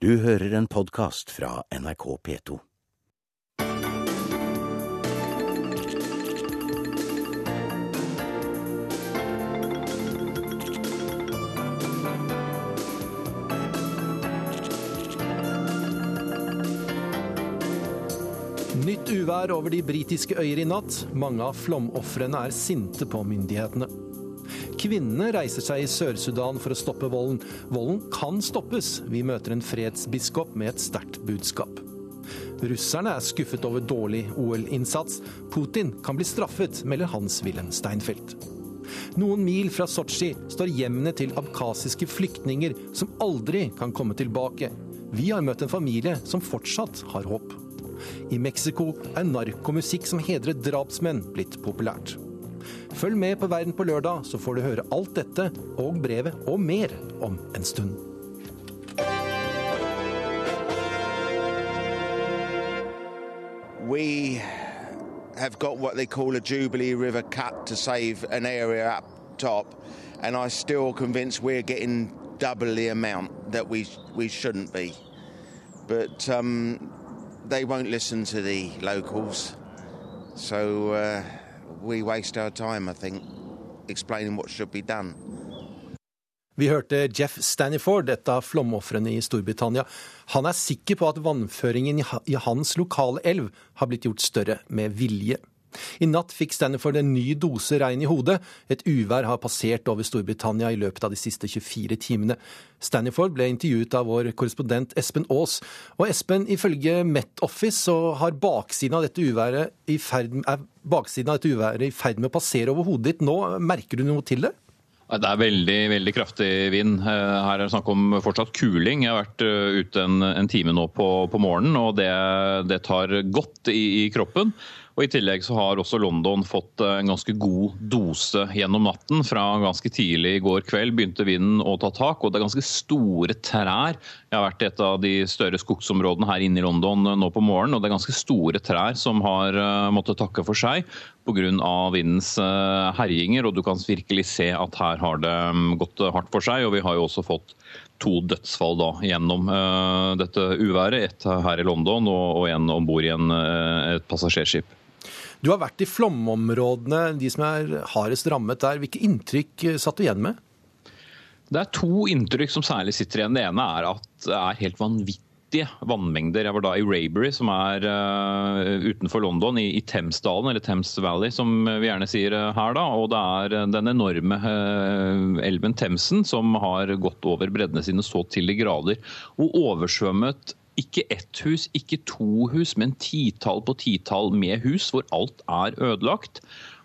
Du hører en podkast fra NRK P2. Nytt uvær over de britiske øyer i natt. Mange av flomofrene er sinte på myndighetene. Kvinnene reiser seg i Sør-Sudan for å stoppe volden. Volden kan stoppes. Vi møter en fredsbiskop med et sterkt budskap. Russerne er skuffet over dårlig OL-innsats. Putin kan bli straffet, melder Hans-Wilhelm Steinfeld. Noen mil fra Sotsji står hjemmene til abkhasiske flyktninger som aldri kan komme tilbake. Vi har møtt en familie som fortsatt har håp. I Mexico er narkomusikk som hedrer drapsmenn blitt populært. Følg med på Verden på lørdag, så får du høre alt dette og brevet og mer om en stund. we have got what they call a Jubilee River cut to save an area up top, and I'm still convinced we're getting double the amount that we we shouldn't be. But um, they won't listen to the locals, so uh, we waste our time, I think, explaining what should be done. Vi hørte Jeff Staniford, et av flomofrene i Storbritannia. Han er sikker på at vannføringen i hans lokale elv har blitt gjort større med vilje. I natt fikk Stanford en ny dose regn i hodet. Et uvær har passert over Storbritannia i løpet av de siste 24 timene. Stanford ble intervjuet av vår korrespondent Espen Aas. Og Espen, ifølge Met Office så har baksiden av dette uværet i ferd, er baksiden av dette uværet i ferd med å passere over hodet ditt nå. Merker du noe til det? Det er veldig veldig kraftig vind. Her er det snakk om fortsatt kuling. Jeg har vært ute en, en time nå på, på morgenen, og det, det tar godt i, i kroppen. Og I tillegg så har også London fått en ganske god dose gjennom natten. Fra ganske tidlig i går kveld begynte vinden å ta tak, og det er ganske store trær. Jeg har vært i et av de større skogsområdene her inne i London nå på morgenen, og det er ganske store trær som har måttet takke for seg pga. vindens herjinger. Og du kan virkelig se at her har det gått hardt for seg. Og vi har jo også fått to dødsfall da, gjennom dette uværet. Ett her i London og, og en om bord i en, et passasjerskip. Du har vært i flomområdene, de som er hardest rammet der. Hvilke inntrykk satt du igjen med? Det er to inntrykk som særlig sitter igjen. Det ene er at det er helt vanvittig vannmengder. Jeg var da i Raybury, som er uh, utenfor London, i, i Thamesdalen, eller Thames Valley, som vi gjerne sier her. da, og Det er den enorme uh, elven Themsen som har gått over breddene sine så til de grader. Og oversvømmet ikke ett hus, ikke to hus, men titall på titall med hus hvor alt er ødelagt.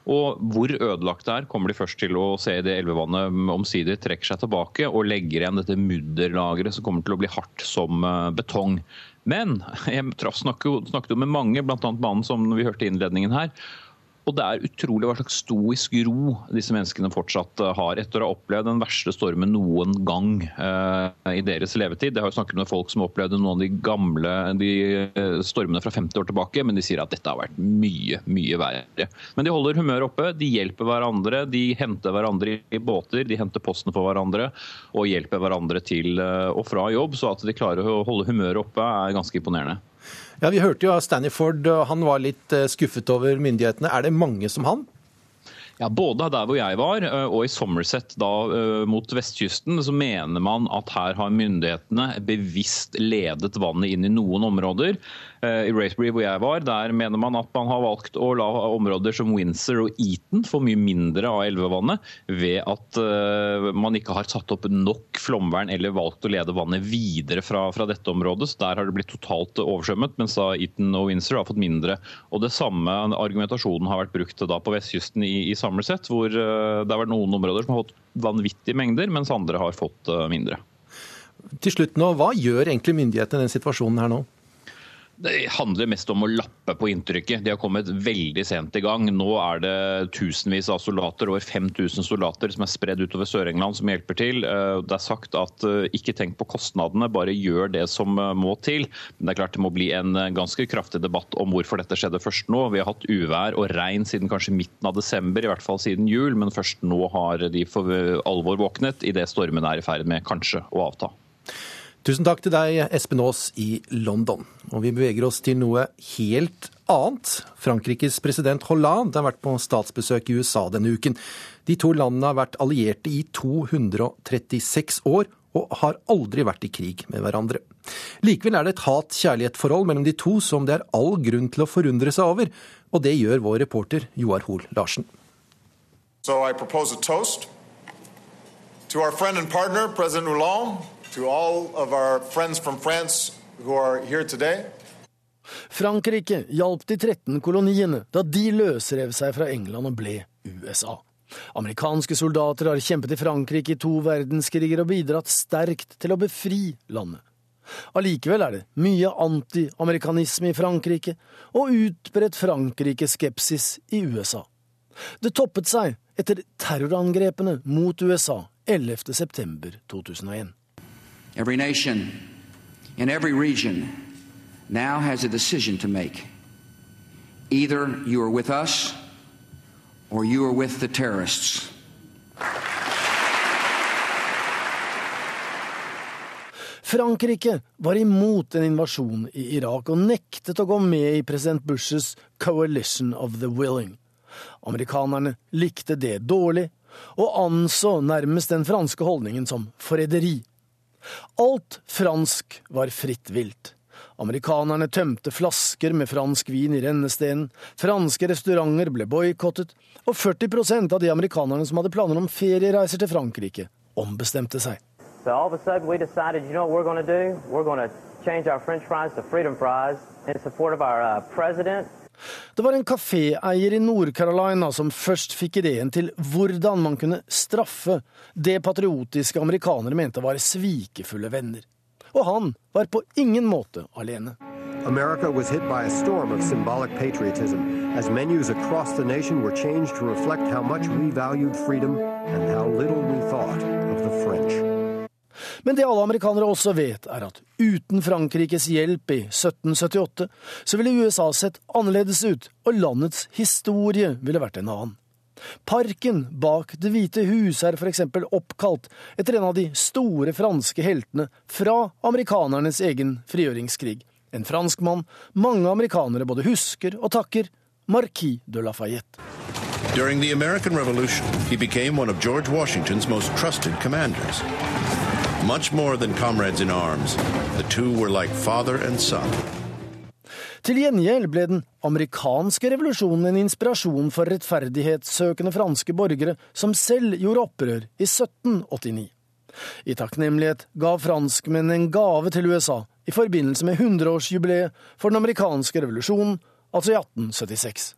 Og hvor ødelagt det er, kommer de først til å se det elvevannet omsider trekker seg tilbake og legger igjen dette mudderlageret som kommer til å bli hardt som betong. Men jeg snakket jo med mange, bl.a. mannen som vi hørte i innledningen her. Og det er utrolig hva slags stoisk ro disse menneskene fortsatt har etter å ha opplevd den verste stormen noen gang uh, i deres levetid. Jeg har jo snakket med folk som opplevde noen av de gamle de stormene fra 50 år tilbake, men de sier at dette har vært mye, mye verre. Men de holder humøret oppe, de hjelper hverandre, de henter hverandre i båter, de henter posten for hverandre og hjelper hverandre til og fra jobb. Så at de klarer å holde humøret oppe er ganske imponerende. Ja, Vi hørte jo av Staniford, han var litt skuffet over myndighetene. Er det mange som han? Ja, Både der hvor jeg var og i Somerset da mot vestkysten, så mener man at her har myndighetene bevisst ledet vannet inn i noen områder. I Racebury hvor jeg var, der mener man at man har valgt å la områder som Windsor og Eton få mye mindre av elvevannet ved at man ikke har satt opp nok flomvern eller valgt å lede vannet videre fra, fra dette området. Så Der har det blitt totalt oversvømmet, mens da Eton og Windsor har fått mindre. Og Det samme argumentasjonen har vært brukt da på vestkysten i, i Somerset, hvor det har vært noen områder som har fått vanvittige mengder, mens andre har fått mindre. Til slutt nå, Hva gjør egentlig myndighetene i den situasjonen her nå? Det handler mest om å lappe på inntrykket. De har kommet veldig sent i gang. Nå er det tusenvis av soldater, over 5000 soldater som er spredd utover Sør-England som hjelper til. Det er sagt at ikke tenk på kostnadene, bare gjør det som må til. Men det er klart det må bli en ganske kraftig debatt om hvorfor dette skjedde først nå. Vi har hatt uvær og regn siden kanskje midten av desember, i hvert fall siden jul. Men først nå har de for alvor våknet idet stormen er i ferd med kanskje å avta. Tusen takk til deg, Espen Aas i London. Og vi beveger oss til noe helt annet. Frankrikes president Hollande har vært på statsbesøk i USA denne uken. De to landene har vært allierte i 236 år, og har aldri vært i krig med hverandre. Likevel er det et hat-kjærlighet-forhold mellom de to som det er all grunn til å forundre seg over, og det gjør vår reporter Joar Hoel Larsen. So I propose a toast to our friend and partner, President Hollande, to all of our friends from France who are here today. Frankrike hjalp de 13 koloniene da de løsrev seg fra England og ble USA. Amerikanske soldater har kjempet i Frankrike i to verdenskriger og bidratt sterkt til å befri landet. Allikevel er det mye anti-amerikanisme i Frankrike og utbredt Frankrike-skepsis i USA. Det toppet seg etter terrorangrepene mot USA 11. september 2001. Every nation in every region now has a decision to make. Either you are with us or you are with the terrorists. Frankrike var imot en invasjon i Irak og nektet å gå med i president Bushes Coalition of the Willing. Amerikanerne likte det dårlig, og anså nærmest den franske holdningen som forræderi. Alt fransk var fritt vilt. Amerikanerne tømte flasker med fransk vin i rennestenen, franske restauranter ble boikottet, og 40% av de amerikanerne som hadde planer om feriereiser til Frankrike, ombestemte seg. So sudden decided, you know do? French fries to freedom fries in support of our uh, president. Det var en kaféeier i Nord-Carolina som først fikk ideen til hvordan man kunne straffe det patriotiske amerikanere mente var svikefulle venner. Og han var på ingen måte alene. America was hit by a storm of symbolic patriotism as menus across the nation were changed to reflect how much we valued freedom and how little we thought of the French. Men det alle amerikanere også vet, er at uten Frankrikes hjelp i 1778, så ville USA sett annerledes ut, og landets historie ville vært en annen. Parken bak Det hvite hus er for eksempel oppkalt etter en av de store franske heltene fra amerikanernes egen frigjøringskrig. En franskmann mange amerikanere både husker og takker, Marquis de Lafayette. During the American Revolution, he became one of George Washington's most trusted commanders. Much more than comrades in arms, the two were like father and son. Til gjengjeld ble den amerikanske revolusjonen en inspirasjon for rettferdighetssøkende franske borgere som selv gjorde opprør i 1789. I takknemlighet ga franskmenn en gave til USA i forbindelse med 100-årsjubileet for den amerikanske revolusjonen, altså i 1876.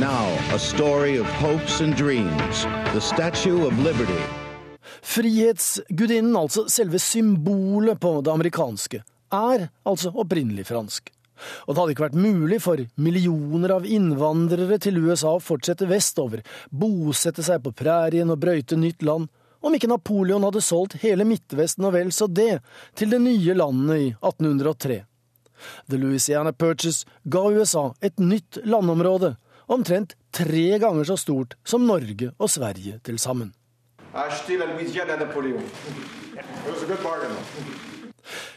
Now, a story of hopes and dreams. The Statue of Liberty. Frihetsgudinnen, altså selve symbolet på det amerikanske, er altså opprinnelig fransk. Og det hadde ikke vært mulig for millioner av innvandrere til USA å fortsette vestover, bosette seg på prærien og brøyte nytt land, om ikke Napoleon hadde solgt hele Midtvesten og vel så det til det nye landet i 1803. The Louisiana Purchase ga USA et nytt landområde, omtrent tre ganger så stort som Norge og Sverige til sammen.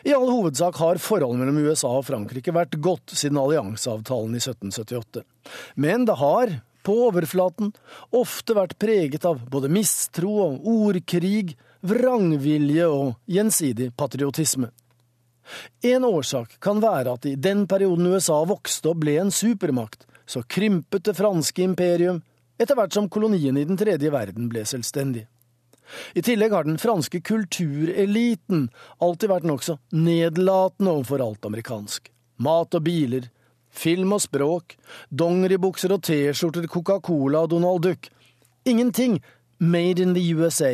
I all hovedsak har forholdet mellom USA og Frankrike vært godt siden allianseavtalen i 1778. Men det har, på overflaten, ofte vært preget av både mistro og ordkrig, vrangvilje og gjensidig patriotisme. En årsak kan være at i den perioden USA vokste og ble en supermakt, så krympet det franske imperium etter hvert som koloniene i den tredje verden ble selvstendige. I tillegg har den franske kultureliten alltid vært nokså nedlatende overfor alt amerikansk. Mat og biler, film og språk, dongeribukser og T-skjorter, Coca-Cola og Donald Duck. Ingenting made in the USA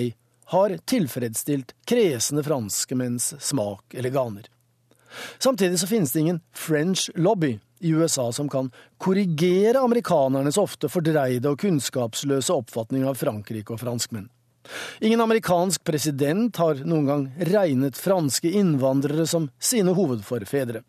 har tilfredsstilt kresne franskmenns smak eller ganer. Samtidig så finnes det ingen French lobby i USA som kan korrigere amerikanernes ofte fordreide og kunnskapsløse oppfatning av Frankrike og franskmenn. Ingen amerikansk president har noen gang regnet franske innvandrere som sine hovedforfedre.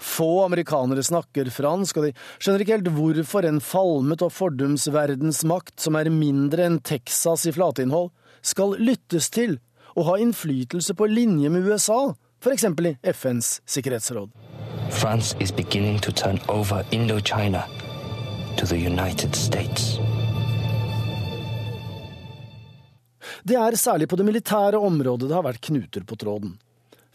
Få amerikanere snakker fransk, og de skjønner ikke helt hvorfor en falmet og fordums verdensmakt som er mindre enn Texas i flateinnhold, skal lyttes til og ha innflytelse på linje med USA f.eks. i FNs sikkerhetsråd. France is beginning to turn over Indochina to the United States. Det er særlig på det militære området det har vært knuter på tråden.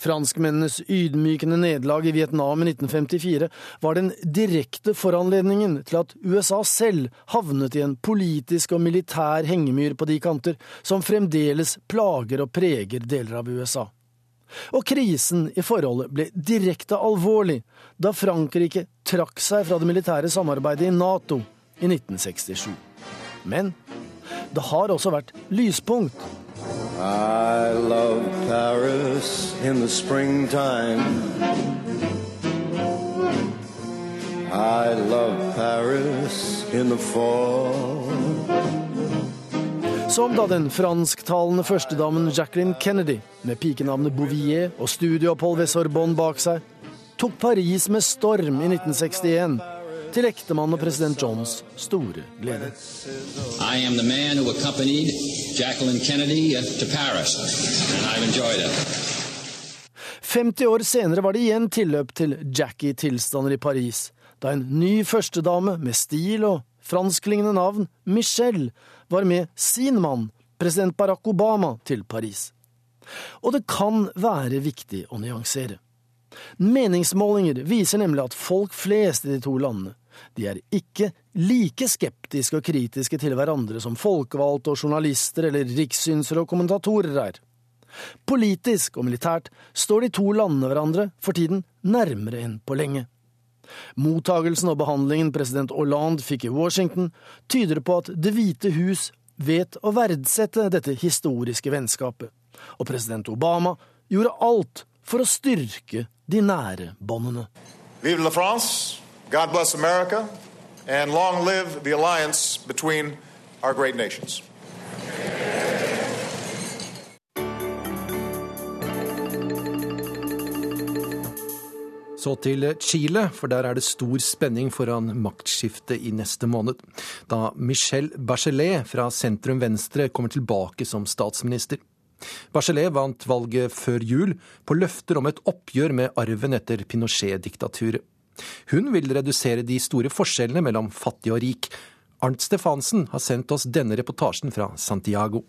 Franskmennenes ydmykende nederlag i Vietnam i 1954 var den direkte foranledningen til at USA selv havnet i en politisk og militær hengemyr på de kanter som fremdeles plager og preger deler av USA. Og krisen i forholdet ble direkte alvorlig da Frankrike trakk seg fra det militære samarbeidet i Nato i 1967. Men det har også vært lyspunkt. I love Paris in the springtime. I love Paris in the fall. Som da den fransktalende førstedamen Jacqueline Kennedy, med pikenavnet Bouvier og studieopphold ved Sorbonne bak seg, tok Paris med storm i 1961, til ektemann og president Johns store glede. Kennedy Paris, and I've enjoyed it. 50 år senere var det igjen tilløp til Jackie-tilstander i Paris, da en ny førstedame med stil og fransklingende navn, Michelle, var med sin mann, president Barack Obama, til Paris. Og det kan være viktig å nyansere. Meningsmålinger viser nemlig at folk flest i de to landene de er ikke like skeptiske og kritiske til hverandre som folkevalgte og journalister eller rikssynsere og kommentatorer er. Politisk og militært står de to landene hverandre for tiden nærmere enn på lenge. Mottagelsen og behandlingen president Hollande fikk i Washington, tyder på at Det hvite hus vet å verdsette dette historiske vennskapet, og president Obama gjorde alt for å styrke de nære båndene. Vive la France, God bless America, and long live the alliance between our great nations. Så til Chile, for der er det stor spenning foran maktskiftet i neste måned. Da Michelle Bachelet fra sentrum venstre kommer tilbake som statsminister. Bachelet vant valget før jul på løfter om et oppgjør med arven etter Pinochet-diktaturet. Hun vil redusere de store forskjellene mellom fattig og rik. Arnt Stefansen har sendt oss denne reportasjen fra Santiago.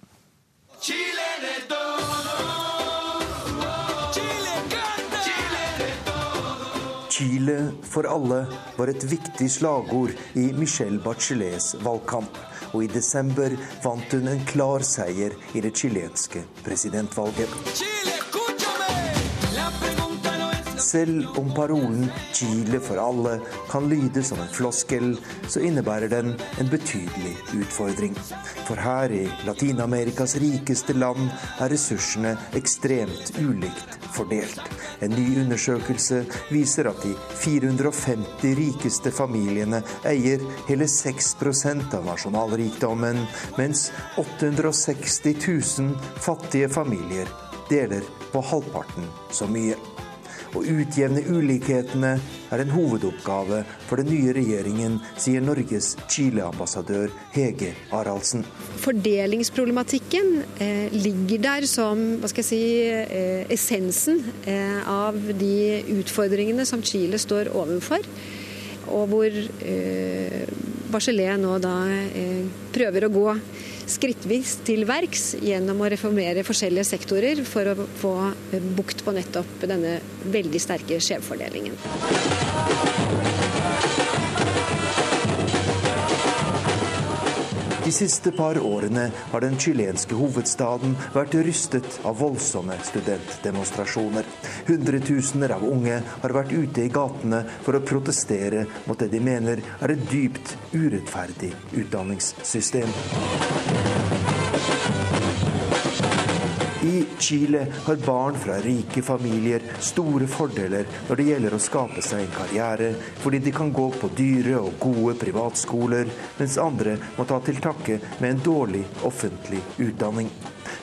Chile for alle var et viktig slagord i Michelle Bachelets valgkamp. Og i desember vant hun en klar seier i det chilenske presidentvalget. Selv om parolen 'Chile for alle' kan lyde som en floskel, så innebærer den en betydelig utfordring. For her i Latin-Amerikas rikeste land er ressursene ekstremt ulikt fordelt. En ny undersøkelse viser at de 450 rikeste familiene eier hele 6% av nasjonalrikdommen, mens 860 000 fattige familier deler på halvparten så mye. Å utjevne ulikhetene er en hovedoppgave for den nye regjeringen, sier Norges Chile-ambassadør Hege Haraldsen. Fordelingsproblematikken eh, ligger der som si, eh, essensen eh, av de utfordringene som Chile står overfor. Og hvor eh, Bachelet nå da eh, prøver å gå skrittvis til verks gjennom å reformere forskjellige sektorer for å få bukt på nettopp denne veldig sterke skjevfordelingen. De siste par årene har den chilenske hovedstaden vært rystet av voldsomme studentdemonstrasjoner. Hundretusener av unge har vært ute i gatene for å protestere mot det de mener er et dypt urettferdig utdanningssystem. I Chile har barn fra rike familier store fordeler når det gjelder å skape seg en karriere, fordi de kan gå på dyre og gode privatskoler, mens andre må ta til takke med en dårlig offentlig utdanning.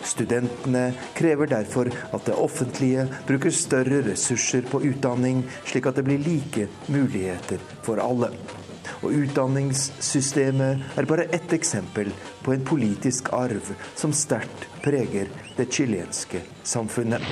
Studentene krever derfor at det offentlige bruker større ressurser på utdanning, slik at det blir like muligheter for alle og utdanningssystemet er bare ett eksempel på en politisk arv som sterkt preger det chilenske samfunnet.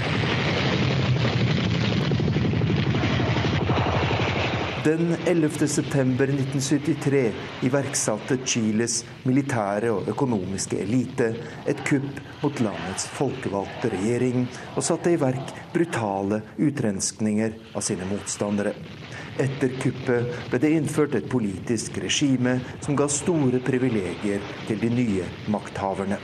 Den 11.9.1973 iverksatte Chiles militære og økonomiske elite et kupp mot landets folkevalgte regjering, og satte i verk brutale utrenskninger av sine motstandere. Etter kuppet ble det innført et politisk regime som ga store privilegier til de nye makthaverne.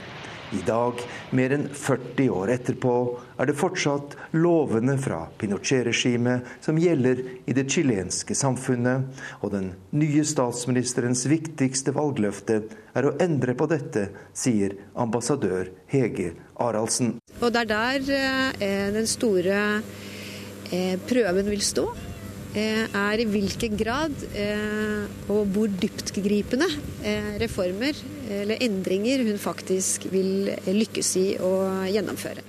I dag, mer enn 40 år etterpå, er det fortsatt lovene fra Pinochet-regimet som gjelder i det chilenske samfunnet, og den nye statsministerens viktigste valgløfte er å endre på dette, sier ambassadør Hege Araldsen. Og det er der eh, den store eh, prøven vil stå. Eh, er i hvilken grad eh, og hvor dyptgripende eh, reformer eller endringer hun faktisk vil lykkes i å gjennomføre.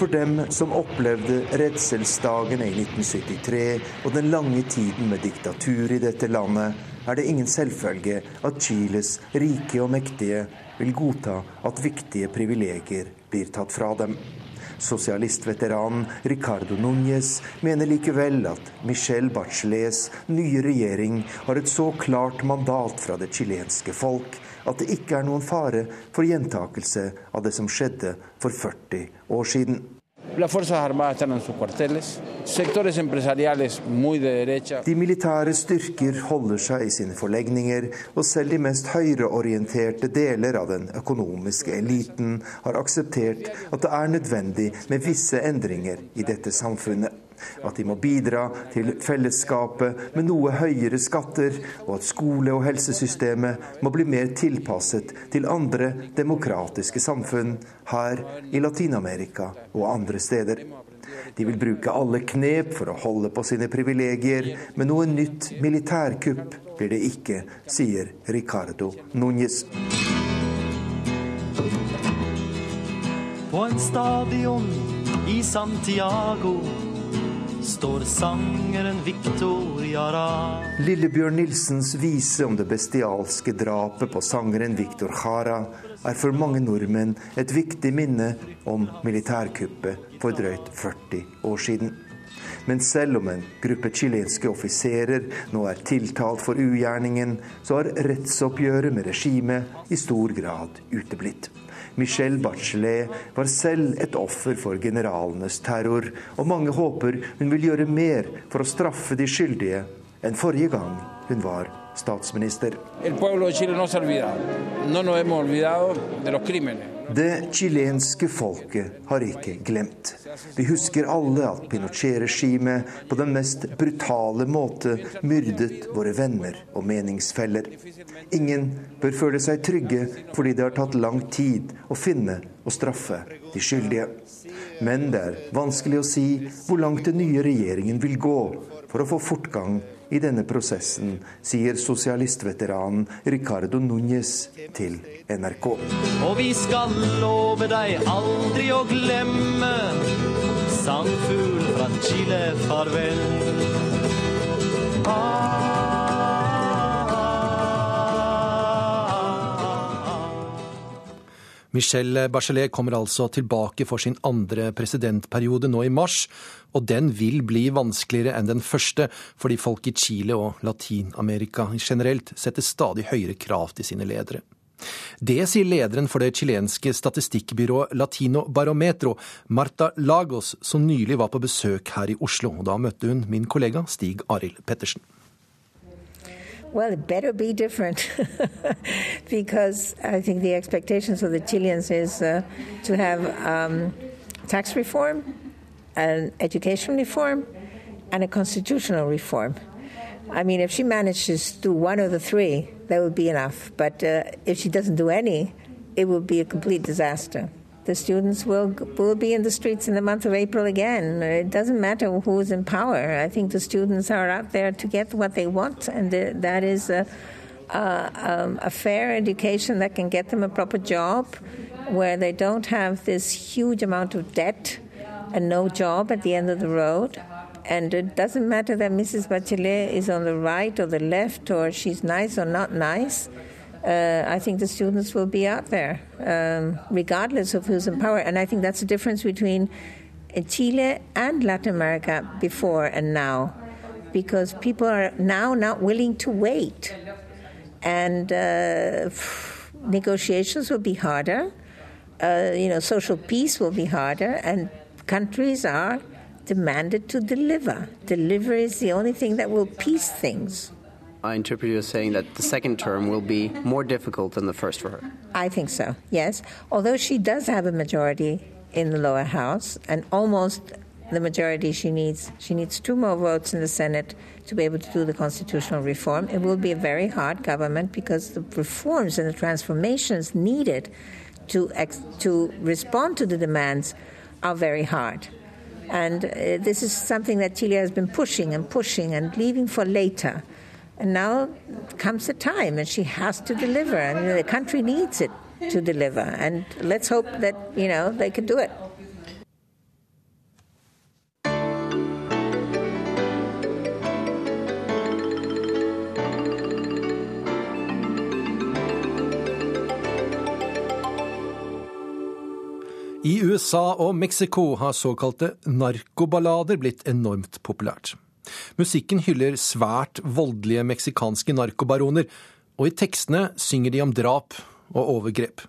For dem som opplevde redselsdagene i 1973 og den lange tiden med diktatur i dette landet, er det ingen selvfølge at Chiles rike og mektige vil godta at viktige privilegier blir tatt fra dem. Sosialistveteranen Ricardo Núñez mener likevel at Michelle Bachelets nye regjering har et så klart mandat fra det chilenske folk at det ikke er noen fare for gjentakelse av det som skjedde for 40 år siden. Las Fuerzas Armadas están en sus cuarteles. Sectores empresariales muy de derecha. De militære styrker holder seg i sine forlegninger, og selv de mest høyreorienterte deler av den økonomiske eliten har akseptert at det er nødvendig med visse endringer i dette samfunnet at de må bidra til fellesskapet med noe høyere skatter, og at skole- og helsesystemet må bli mer tilpasset til andre demokratiske samfunn her i Latin-Amerika og andre steder. De vil bruke alle knep for å holde på sine privilegier, men noe nytt militærkupp blir det ikke, sier Ricardo Núñez. På en stadion i Santiago står sangeren Victor Jara. Lillebjørn Nilsens vise om det bestialske drapet på sangeren Victor Jara er for mange nordmenn et viktig minne om militærkuppet for drøyt 40 år siden. Men selv om en gruppe chilenske offiserer nå er tiltalt for ugjerningen, så har rettsoppgjøret med regimet i stor grad uteblitt. Michelle Bachelet var selv et offer for generalenes terror, og mange håper hun vil gjøre mer for å straffe de skyldige enn forrige gang hun var statsminister. Det chilenske folket har ikke glemt. Vi husker alle at Pinochet-regimet på den mest brutale måte myrdet våre venner og meningsfeller. Ingen bør føle seg trygge fordi det har tatt lang tid å finne og straffe de skyldige. Men det er vanskelig å si hvor langt den nye regjeringen vil gå for å få fortgang i denne prosessen, sier sosialistveteranen Ricardo Núñez til NRK. Og vi skal love deg aldri å glemme sangfugl fra Chile, farvel. Michelle Bachelet kommer altså tilbake for sin andre presidentperiode nå i mars, og den vil bli vanskeligere enn den første, fordi folk i Chile og Latin-Amerika generelt setter stadig høyere krav til sine ledere. Det sier lederen for det chilenske statistikkbyrået Latino Barometro, Marta Lagos, som nylig var på besøk her i Oslo. Da møtte hun min kollega Stig Arild Pettersen. Well, it better be different because I think the expectations of the Chileans is uh, to have um, tax reform, an education reform, and a constitutional reform. I mean, if she manages to do one of the three, that would be enough. But uh, if she doesn't do any, it will be a complete disaster. The students will will be in the streets in the month of April again. It doesn't matter who's in power. I think the students are out there to get what they want, and that is a, a, um, a fair education that can get them a proper job, where they don't have this huge amount of debt and no job at the end of the road. And it doesn't matter that Mrs. Bachelet is on the right or the left, or she's nice or not nice. Uh, I think the students will be out there, um, regardless of who's in power. And I think that's the difference between Chile and Latin America before and now, because people are now not willing to wait. And uh, negotiations will be harder. Uh, you know, social peace will be harder, and countries are demanded to deliver. Delivery is the only thing that will peace things. I interpret you as saying that the second term will be more difficult than the first for her. I think so, yes. Although she does have a majority in the lower house and almost the majority she needs. She needs two more votes in the Senate to be able to do the constitutional reform. It will be a very hard government because the reforms and the transformations needed to, ex- to respond to the demands are very hard. And uh, this is something that Chile has been pushing and pushing and leaving for later. And now comes the time, and she has to deliver, and the country needs it to deliver. And let's hope that you know they can do it. I USA og Mexico har såkalte narkoballader blitt enormt populært. Musikken hyller svært voldelige meksikanske narkobaroner, og i tekstene synger de om drap og overgrep.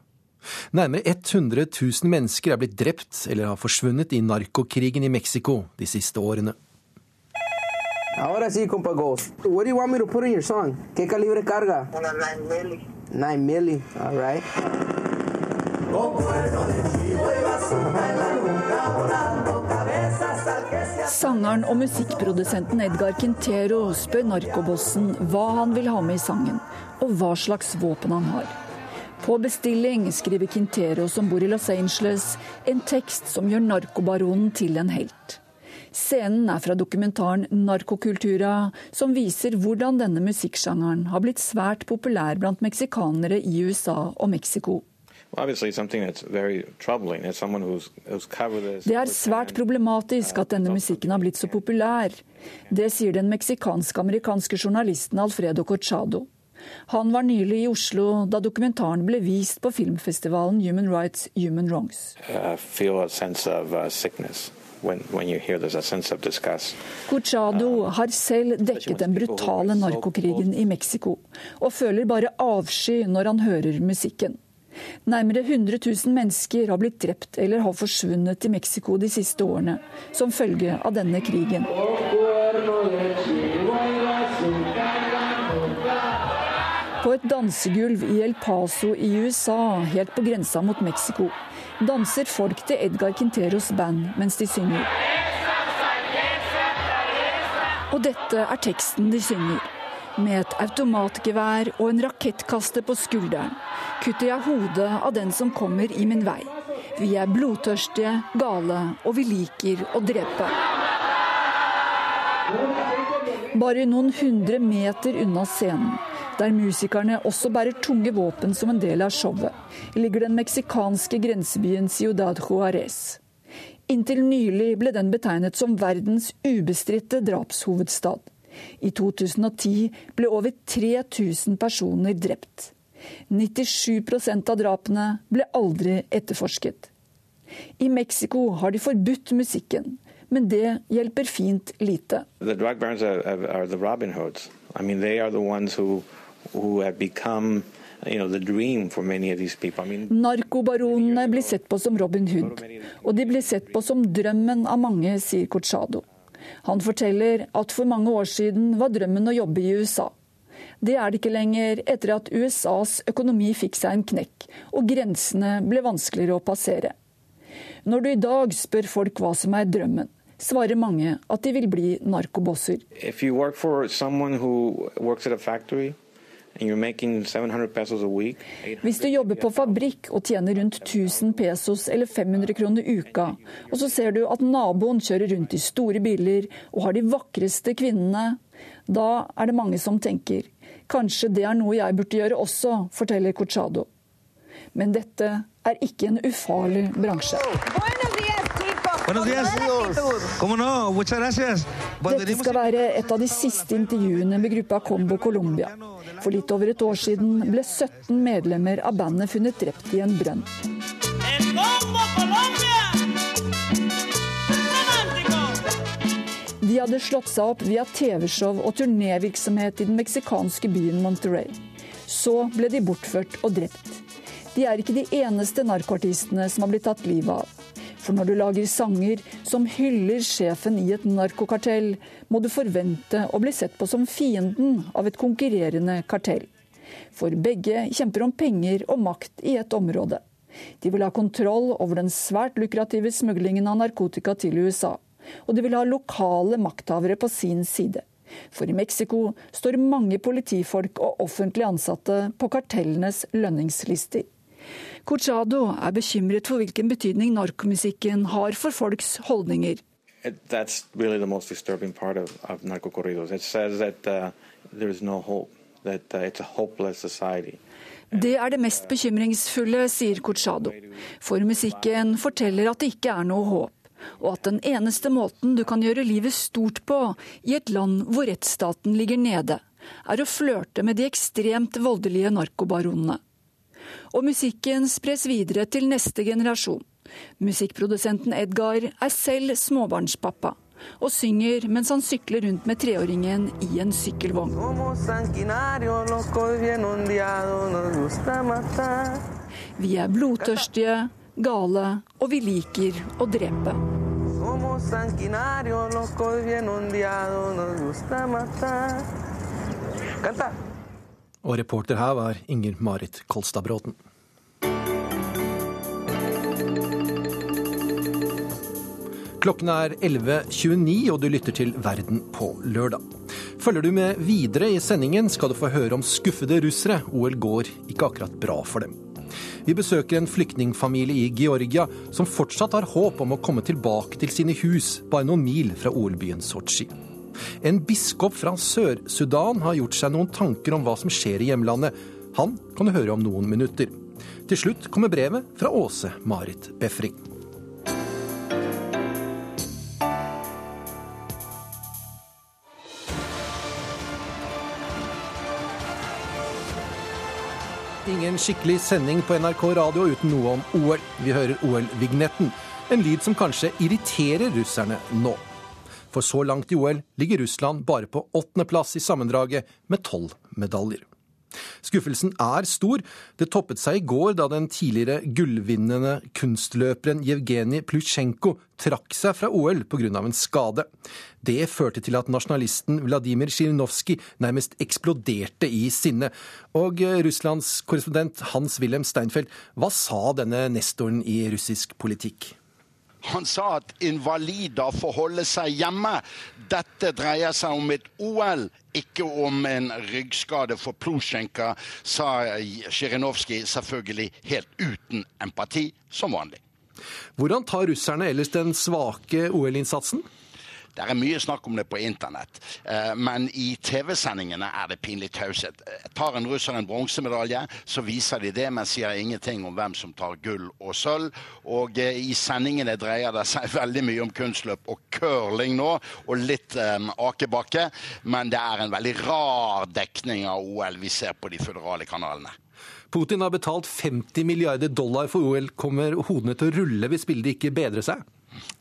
Nærmere 100 000 mennesker er blitt drept eller har forsvunnet i narkokrigen i Mexico de siste årene. Ahora sí, compa Ghost. What do you want me to put in your song? ¿Qué calibre carga? Una 9 milli. 9 milli. All right. Sangeren og musikkprodusenten Edgar Quintero spør narkobossen hva han vil ha med i sangen, og hva slags våpen han har. På bestilling skriver Quintero, som bor i Los Angeles, en tekst som gjør narkobaronen til en helt. Scenen er fra dokumentaren 'Narkokultura', som viser hvordan denne musikksjangeren har blitt svært populær blant meksikanere i USA og Mexico. Det er svært problematisk at denne musikken har blitt så populær. Det sier den meksikansk-amerikanske journalisten Alfredo Corchado. Han var nylig i Oslo da dokumentaren ble vist på filmfestivalen Human Rights Human Wrongs. Corchado har selv dekket den brutale narkokrigen i Mexico, og føler bare avsky når han hører musikken. Nærmere 100 000 mennesker har blitt drept eller har forsvunnet i Mexico de siste årene, som følge av denne krigen. På et dansegulv i El Paso i USA, helt på grensa mot Mexico, danser folk til Edgar Quinteros band mens de synger. Og dette er teksten de synger. Med et automatgevær og en rakettkaster på skulderen kutter jeg hodet av den som kommer i min vei. Vi er blodtørstige, gale, og vi liker å drepe. Bare noen hundre meter unna scenen, der musikerne også bærer tunge våpen som en del av showet, ligger den meksikanske grensebyen Ciudad Juárez. Inntil nylig ble den betegnet som verdens ubestridte drapshovedstad. I 2010 ble over 3000 personer drept. 97% av drapene ble aldri etterforsket. I Mexico har de forbudt musikken, men det hjelper fint lite. The drug barons are, are, are the Robin Hoods. I mean, they are the ones who, who have become you know, the dream for many of these people. I mean, Narkobaronene blir sett på som Robin Hood, og de blir sett på som drømmen av mange, sier Corchado. Han forteller at for mange år siden var drømmen å jobbe i USA. Det er det ikke lenger etter at USAs økonomi fikk seg en knekk, og grensene ble vanskeligere å passere. Når du i dag spør folk hva som er drømmen, svarer mange at de vil bli narkobosser. if you work for someone who works at a factory and you're making 700 pesos a week, Hvis du jobber på fabrikk og tjener rundt 1000 pesos eller 500 kroner uka, og så ser du at naboen kjører rundt i store biler og har de vakreste kvinnene, da er det mange som tenker kanskje det er noe jeg burde gjøre også, forteller Cochado. Men dette er ikke en ufarlig bransje. Buenos días. ¿Cómo no? Muchas gracias. Dette skal være et av de siste intervjuene med gruppa Combo Colombia. For litt over et år siden ble 17 medlemmer av bandet funnet drept i en brønn. De hadde slått seg opp via TV-show og turnévirksomhet i den meksikanske byen Monterey. Så ble de bortført og drept. De er ikke de eneste narkoartistene som har blitt tatt livet av. For når du lager sanger som hyller sjefen i et narkokartell, må du forvente å bli sett på som fienden av et konkurrerende kartell. For begge kjemper om penger og makt i et område. De vil ha kontroll over den svært lukrative smuglingen av narkotika til USA. Og de vil ha lokale makthavere på sin side. For i Mexico står mange politifolk og offentlig ansatte på kartellenes lønningslister. Corchado er bekymret for hvilken betydning narkomusikken har for folks holdninger. That's really the most disturbing part of, of narco. It says that uh, there is no hope, that uh, it's a hopeless society. Det er det mest bekymringsfulle, sier Corchado. For musikken forteller at det ikke er noe håp, og at den eneste måten du kan gjøre livet stort på i et land hvor rettsstaten ligger nede, er å flørte med de ekstremt voldelige narkobaronene. Og musikken spres videre til neste generasjon. Musikkprodusenten Edgar er selv småbarnspappa og synger mens han sykler rundt med treåringen i en sykkelvogn. Vi er blodtørstige, gale, og vi liker å drepe. Og reporter her var Inger Marit Kolstad Bråten. Klokken er 11.29, og du lytter til Verden på lørdag. Følger du med videre i sendingen, skal du få høre om skuffede russere. OL går ikke akkurat bra for dem. Vi besøker en flyktningfamilie i Georgia som fortsatt har håp om å komme tilbake til sine hus bare noen mil fra OL-byen Sotsji. En biskop fra Sør-Sudan har gjort seg noen tanker om hva som skjer i hjemlandet. Han kan du høre om noen minutter. Til slutt kommer brevet fra Åse Marit Befring. Ingen skikkelig sending på NRK radio uten noe om OL. Vi hører OL-vignetten. En lyd som kanskje irriterer russerne nå. For så langt i OL ligger Russland bare på åttendeplass i sammendraget med tolv medaljer. Skuffelsen er stor. Det toppet seg i går da den tidligere gullvinnende kunstløperen Jevgenij Plusjenko trakk seg fra OL pga. en skade. Det førte til at nasjonalisten Vladimir Zjirinovskij nærmest eksploderte i sinne. Og Russlands korrespondent Hans-Wilhelm Steinfeld, hva sa denne nestoren i russisk politikk? Han sa at invalider får holde seg hjemme. Dette dreier seg om et OL, ikke om en ryggskade for Plusjenka, sa Sjirinovskij selvfølgelig helt uten empati, som vanlig. Hvordan tar russerne ellers den svake OL-innsatsen? Det er mye snakk om det på internett, men i TV-sendingene er det pinlig taushet. Tar en russer en bronsemedalje, så viser de det, men sier ingenting om hvem som tar gull og sølv. Og i sendingene dreier det seg veldig mye om kunstløp og curling nå, og litt um, akebakke. Men det er en veldig rar dekning av OL vi ser på de føderale kanalene. Putin har betalt 50 milliarder dollar for OL. Kommer hodene til å rulle hvis bildet ikke bedrer seg?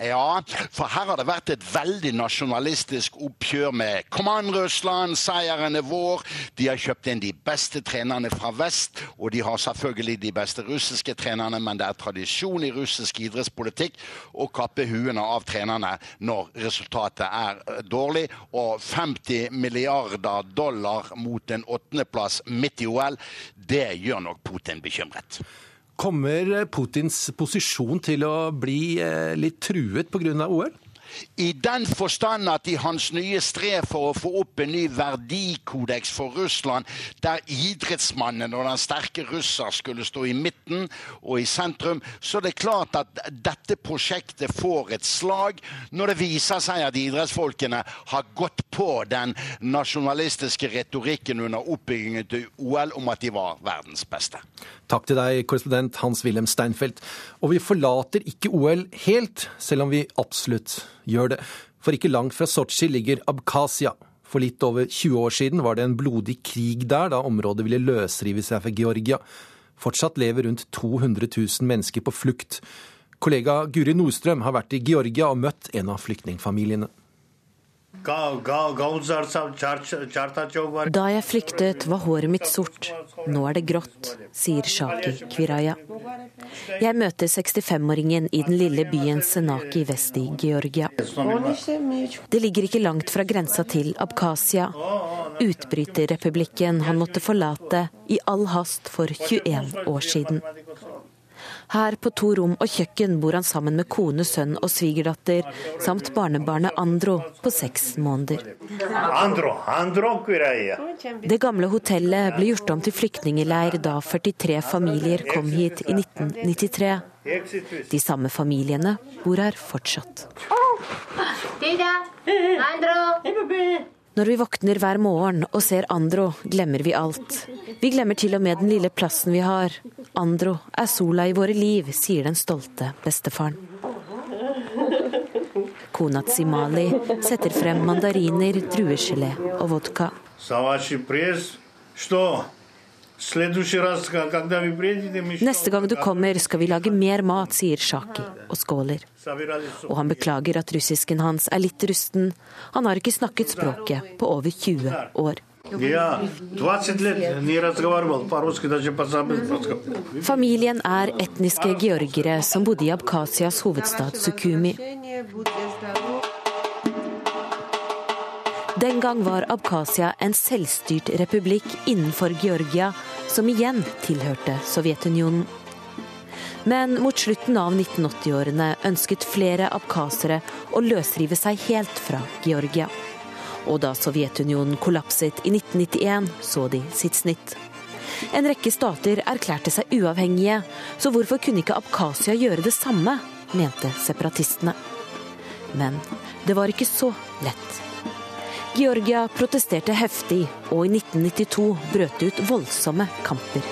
Ja, for her har det vært et veldig nasjonalistisk oppgjør med Kom an, Russland, seieren er vår. De har kjøpt inn de beste trenerne fra vest, og de har selvfølgelig de beste russiske trenerne, men det er tradisjon i russisk idrettspolitikk å kappe huene av trenerne når resultatet er dårlig. Og 50 milliarder dollar mot en åttendeplass midt i OL, det gjør nok Putin bekymret. Kommer Putins posisjon til å bli litt truet pga. OL? I den forstand at i hans nye strev for å få opp en ny verdikodeks for Russland, der idrettsmannen og den sterke russer skulle stå i midten og i sentrum, så er det klart at dette prosjektet får et slag når det viser seg at idrettsfolkene har gått på den nasjonalistiske retorikken under oppbyggingen til OL om at de var verdens beste. Takk til deg, korrespondent Hans-Wilhelm Steinfeld. Og vi forlater ikke OL helt, selv om vi absolutt gjør det. For ikke langt fra Sotsji ligger Abkhasia. For litt over 20 år siden var det en blodig krig der, da området ville løsrive seg fra Georgia. Fortsatt lever rundt 200 000 mennesker på flukt. Kollega Guri Nordstrøm har vært i Georgia og møtt en av flyktningfamiliene. Da jeg flyktet, var håret mitt sort. Nå er det grått, sier Shaki Kviraya. Jeg møter 65-åringen i den lille byen Senaki vest i Georgia. Det ligger ikke langt fra grensa til Abkhasia, utbryterrepublikken han måtte forlate i all hast for 21 år siden. Her på to rom og kjøkken bor han sammen med kone, sønn og svigerdatter, samt barnebarnet Andro på seks måneder. Det gamle hotellet ble gjort om til flyktningeleir da 43 familier kom hit i 1993. De samme familiene bor her fortsatt. Når vi våkner hver morgen og ser Andro, glemmer vi alt. Vi glemmer til og med den lille plassen vi har. Andro er sola i våre liv, sier den stolte bestefaren. Kona Tsimali setter frem mandariner, druegelé og vodka. Neste gang du kommer, skal vi lage mer mat, sier Shaki og skåler. Og han beklager at russisken hans er litt rusten. Han har ikke snakket språket på over 20 år. Familien er etniske georgere som bodde i Abkhasias hovedstad Sukumi. Den gang var Abkhasia en selvstyrt republikk innenfor Georgia, som igjen tilhørte Sovjetunionen. Men mot slutten av 1980-årene ønsket flere abkhasere å løsrive seg helt fra Georgia. Og da Sovjetunionen kollapset i 1991, så de sitt snitt. En rekke stater erklærte seg uavhengige, så hvorfor kunne ikke Abkhasia gjøre det samme, mente separatistene. Men det var ikke så lett. Georgia protesterte heftig, og i 1992 brøt det ut voldsomme kamper.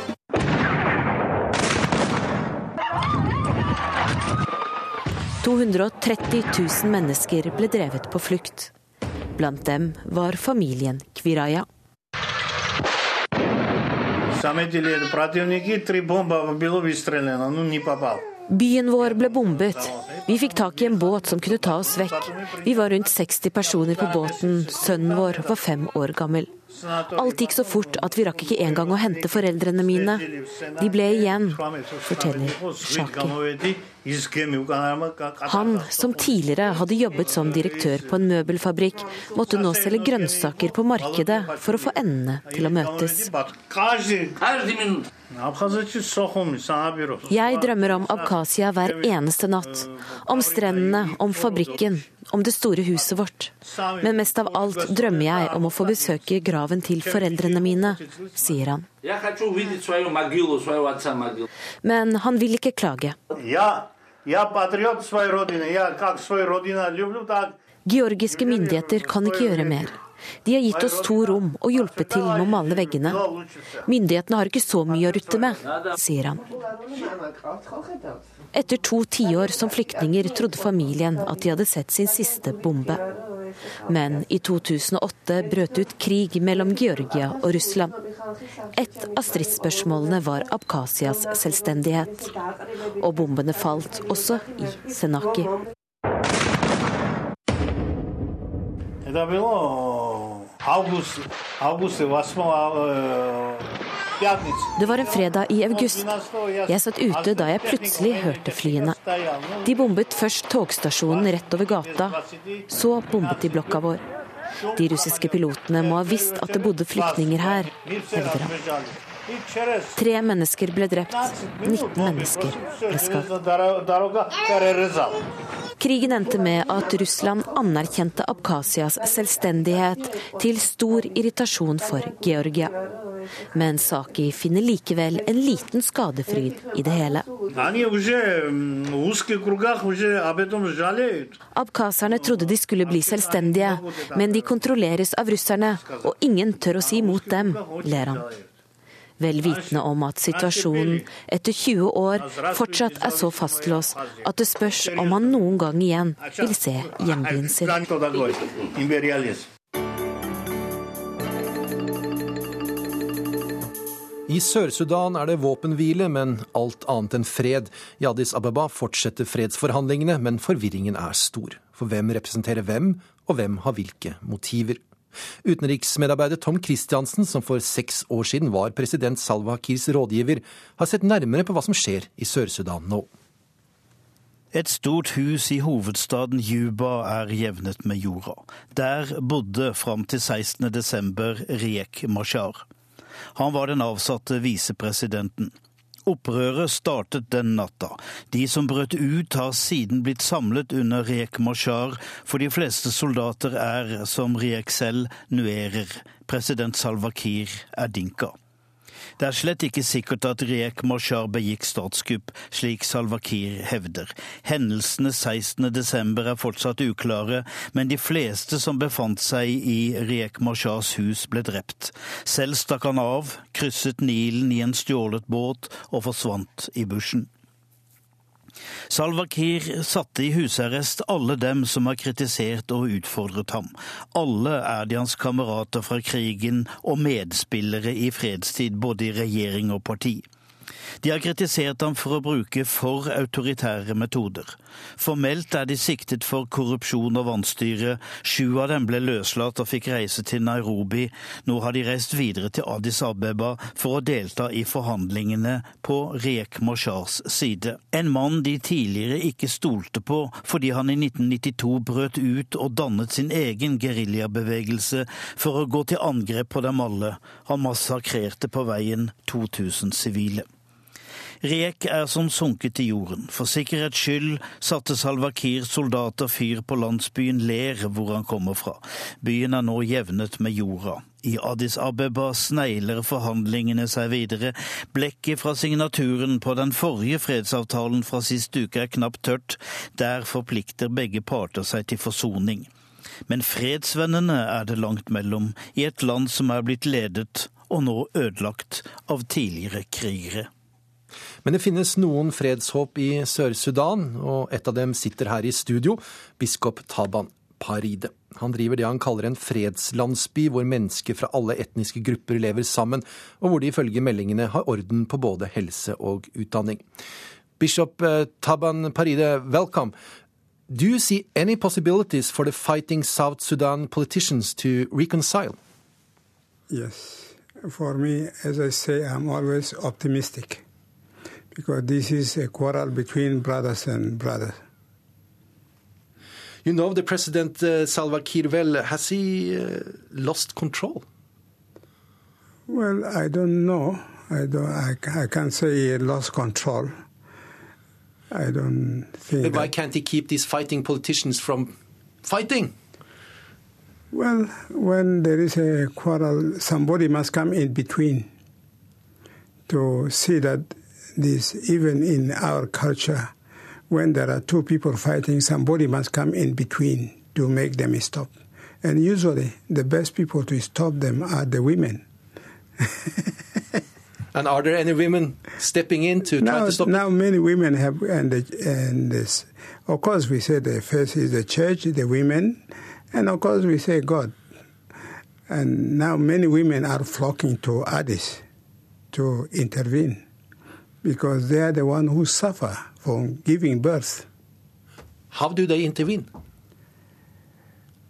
«230 000 mennesker ble drevet på flukt. Blant dem var familien Kviraya. Byen vår ble bombet. Vi fikk tak i en båt som kunne ta oss vekk. Vi var rundt 60 personer på båten. Sønnen vår var fem år gammel. Alt gikk så fort at vi rakk ikke engang å hente foreldrene mine. De ble igjen, forteller Shaki. Han, som tidligere hadde jobbet som direktør på en møbelfabrikk, måtte nå selge grønnsaker på markedet for å få endene til å møtes. Jeg drømmer om Abkhasia hver eneste natt. Om strendene, om fabrikken, om det store huset vårt. Men mest av alt drømmer jeg om å få besøke graven til foreldrene mine, sier han. Men han vil ikke klage. Georgiske myndigheter kan ikke gjøre mer. De har gitt oss to rom og hjulpet til med å male veggene. Myndighetene har ikke så mye å rutte med, sier han. Etter to tiår som flyktninger trodde familien at de hadde sett sin siste bombe. Men i 2008 brøt ut krig mellom Georgia og Russland. Et av stridsspørsmålene var Abkhasias selvstendighet. Og bombene falt også i Senaki. Det var en fredag i august. Jeg satt ute da jeg plutselig hørte flyene. De bombet først togstasjonen rett over gata. Så bombet de blokka vår. De russiske pilotene må ha visst at det bodde flyktninger her, hevder han. Tre mennesker ble drept, 19 mennesker ble skadd. Krigen endte med at Russland anerkjente Abkhasias selvstendighet, til stor irritasjon for Georgia. Men Saki finner likevel en liten skadefryd i det hele. Abkhaserne trodde de skulle bli selvstendige, men de kontrolleres av russerne, og ingen tør å si imot dem, ler han vel vitende om at situasjonen etter 20 år fortsatt er så fastlåst at det spørs om han noen gang igjen vil se hjembyen sin. I Sør-Sudan er det våpenhvile, men alt annet enn fred. I Addis Ababa fortsetter fredsforhandlingene, men forvirringen er stor. For hvem representerer hvem, og hvem har hvilke motiver? Utenriksmedarbeider Tom Christiansen, som for seks år siden var president Salva Kirs rådgiver, har sett nærmere på hva som skjer i Sør-Sudan nå. Et stort hus i hovedstaden Juba er jevnet med jorda. Der bodde fram til 16. desember Riek Mashar. Han var den avsatte visepresidenten. Opprøret startet den natta. De som brøt ut, har siden blitt samlet under Riek Mashar, for de fleste soldater er, som Riek selv, nuerer. President Salva Kiir er dinka. Det er slett ikke sikkert at Riek Mashar begikk statskupp, slik Salva Kiir hevder. Hendelsene 16.12 er fortsatt uklare, men de fleste som befant seg i Riek Mashars hus, ble drept. Selv stakk han av, krysset Nilen i en stjålet båt og forsvant i bushen. Salva Kiir satte i husarrest alle dem som har kritisert og utfordret ham. Alle er de hans kamerater fra krigen og medspillere i fredstid, både i regjering og parti. De har kritisert ham for å bruke for autoritære metoder. Formelt er de siktet for korrupsjon og vanstyre. Sju av dem ble løslatt og fikk reise til Nairobi. Nå har de reist videre til Addis Abeba for å delta i forhandlingene på Riek Moshars side. En mann de tidligere ikke stolte på fordi han i 1992 brøt ut og dannet sin egen geriljabevegelse for å gå til angrep på dem alle. Han massakrerte på veien 2000 sivile. Riek er som sunket i jorden. For sikkerhets skyld satte Salva Kiir soldater fyr på landsbyen Ler, hvor han kommer fra. Byen er nå jevnet med jorda. I Addis Abeba snegler forhandlingene seg videre. Blekket fra signaturen på den forrige fredsavtalen fra sist uke er knapt tørt. Der forplikter begge parter seg til forsoning. Men fredsvennene er det langt mellom, i et land som er blitt ledet og nå ødelagt av tidligere krigere. Men det finnes noen fredshåp i Sør-Sudan, og et av dem sitter her i studio, biskop Taban Paride. Han driver det han kaller en fredslandsby, hvor mennesker fra alle etniske grupper lever sammen, og hvor de ifølge meldingene har orden på både helse og utdanning. Bishop eh, Taban Paride, welcome. Do you see any possibilities for the fighting South Sudan politicians to reconcile? Yes. For me, as I say, I'm always optimistic. Because this is a quarrel between brothers and brothers. You know the president uh, Salva Kiir well. Has he uh, lost control? Well, I don't know. I don't. I, I can't say he lost control. I don't think. But why can't he keep these fighting politicians from fighting? Well, when there is a quarrel, somebody must come in between to see that this even in our culture. When there are two people fighting, somebody must come in between to make them stop. And usually, the best people to stop them are the women. and are there any women stepping in to now, try to stop Now, many women have, and, and this, of course, we say the first is the church, the women, and of course, we say God. And now, many women are flocking to Addis to intervene because they are the one who suffer from giving birth. How do they intervene?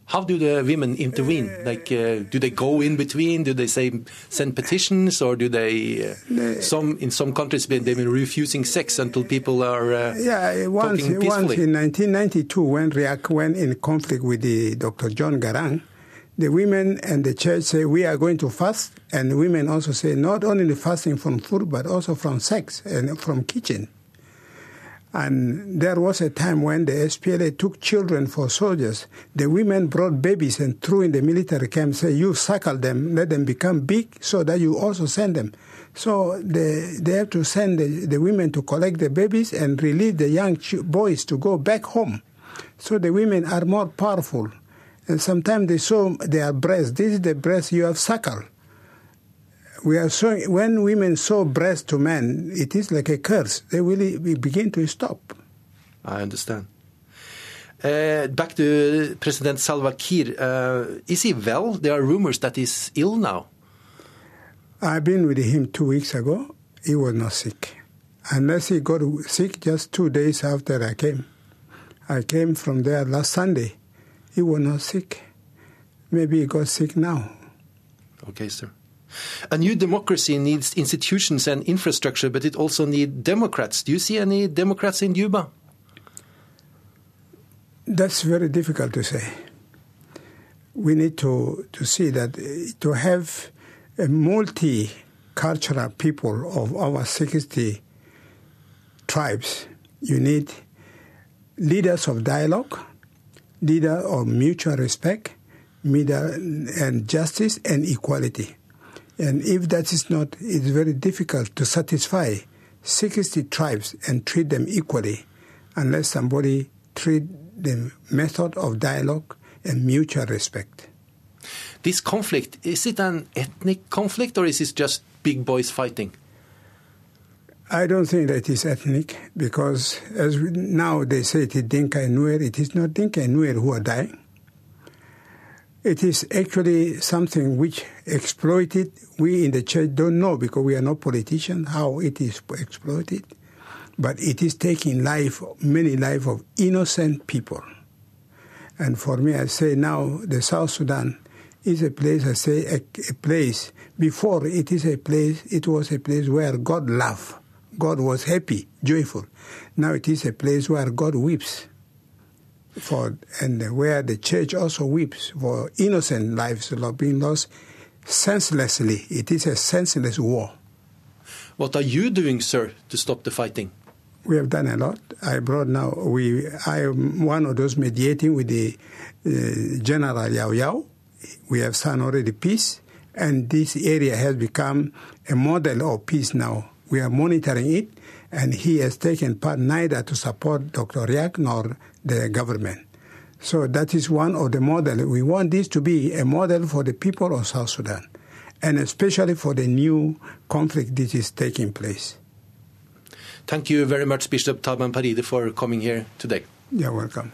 How do the women intervene? Like, uh, do they go in between? Do they say send petitions, or do they? Uh, some in some countries they've been refusing sex until people are uh, yeah. Once, talking peacefully. once in 1992, when Riak went in conflict with the Dr. John Garang, the women and the church say we are going to fast, and women also say not only the fasting from food but also from sex and from kitchen. And there was a time when the SPLA took children for soldiers. The women brought babies and threw in the military camp, say you suckle them, let them become big, so that you also send them. So they, they have to send the, the women to collect the babies and release the young boys to go back home. So the women are more powerful and sometimes they show their breasts. This is the breast you have suckle. We are showing when women show breast to men, it is like a curse. They really begin to stop. I understand. Uh, back to President Salva Kiir. Uh, is he well? There are rumors that he's ill now. I've been with him two weeks ago. He was not sick. Unless he got sick just two days after I came. I came from there last Sunday. He was not sick. Maybe he got sick now. Okay, sir. A new democracy needs institutions and infrastructure, but it also needs Democrats. Do you see any Democrats in Cuba? That's very difficult to say. We need to, to see that uh, to have a multicultural people of our 60 tribes, you need leaders of dialogue, leader of mutual respect, leader and justice and equality. And if that is not, it's very difficult to satisfy 60 tribes and treat them equally unless somebody treat the method of dialogue and mutual respect. This conflict, is it an ethnic conflict or is it just big boys fighting? I don't think that is ethnic because as we, now they say it is Dinka and Nuer, it is not Dinka and Nuer who are dying. It is actually something which exploited. We in the church don't know because we are not politicians how it is exploited, but it is taking life, many life of innocent people. And for me, I say now the South Sudan is a place. I say a, a place before it is a place. It was a place where God loved, God was happy, joyful. Now it is a place where God weeps for and where the church also weeps for innocent lives being lost senselessly. It is a senseless war. What are you doing, sir, to stop the fighting? We have done a lot. I brought now. We I am one of those mediating with the uh, General Yao Yao. We have signed already peace, and this area has become a model of peace now. We are monitoring it, and he has taken part neither to support Dr. Riak nor the government. So that is one of the model. We want this to be a model for the people of South Sudan, and especially for the new conflict that is taking place. Thank you very much, Bishop Taban Paride, for coming here today. You're welcome.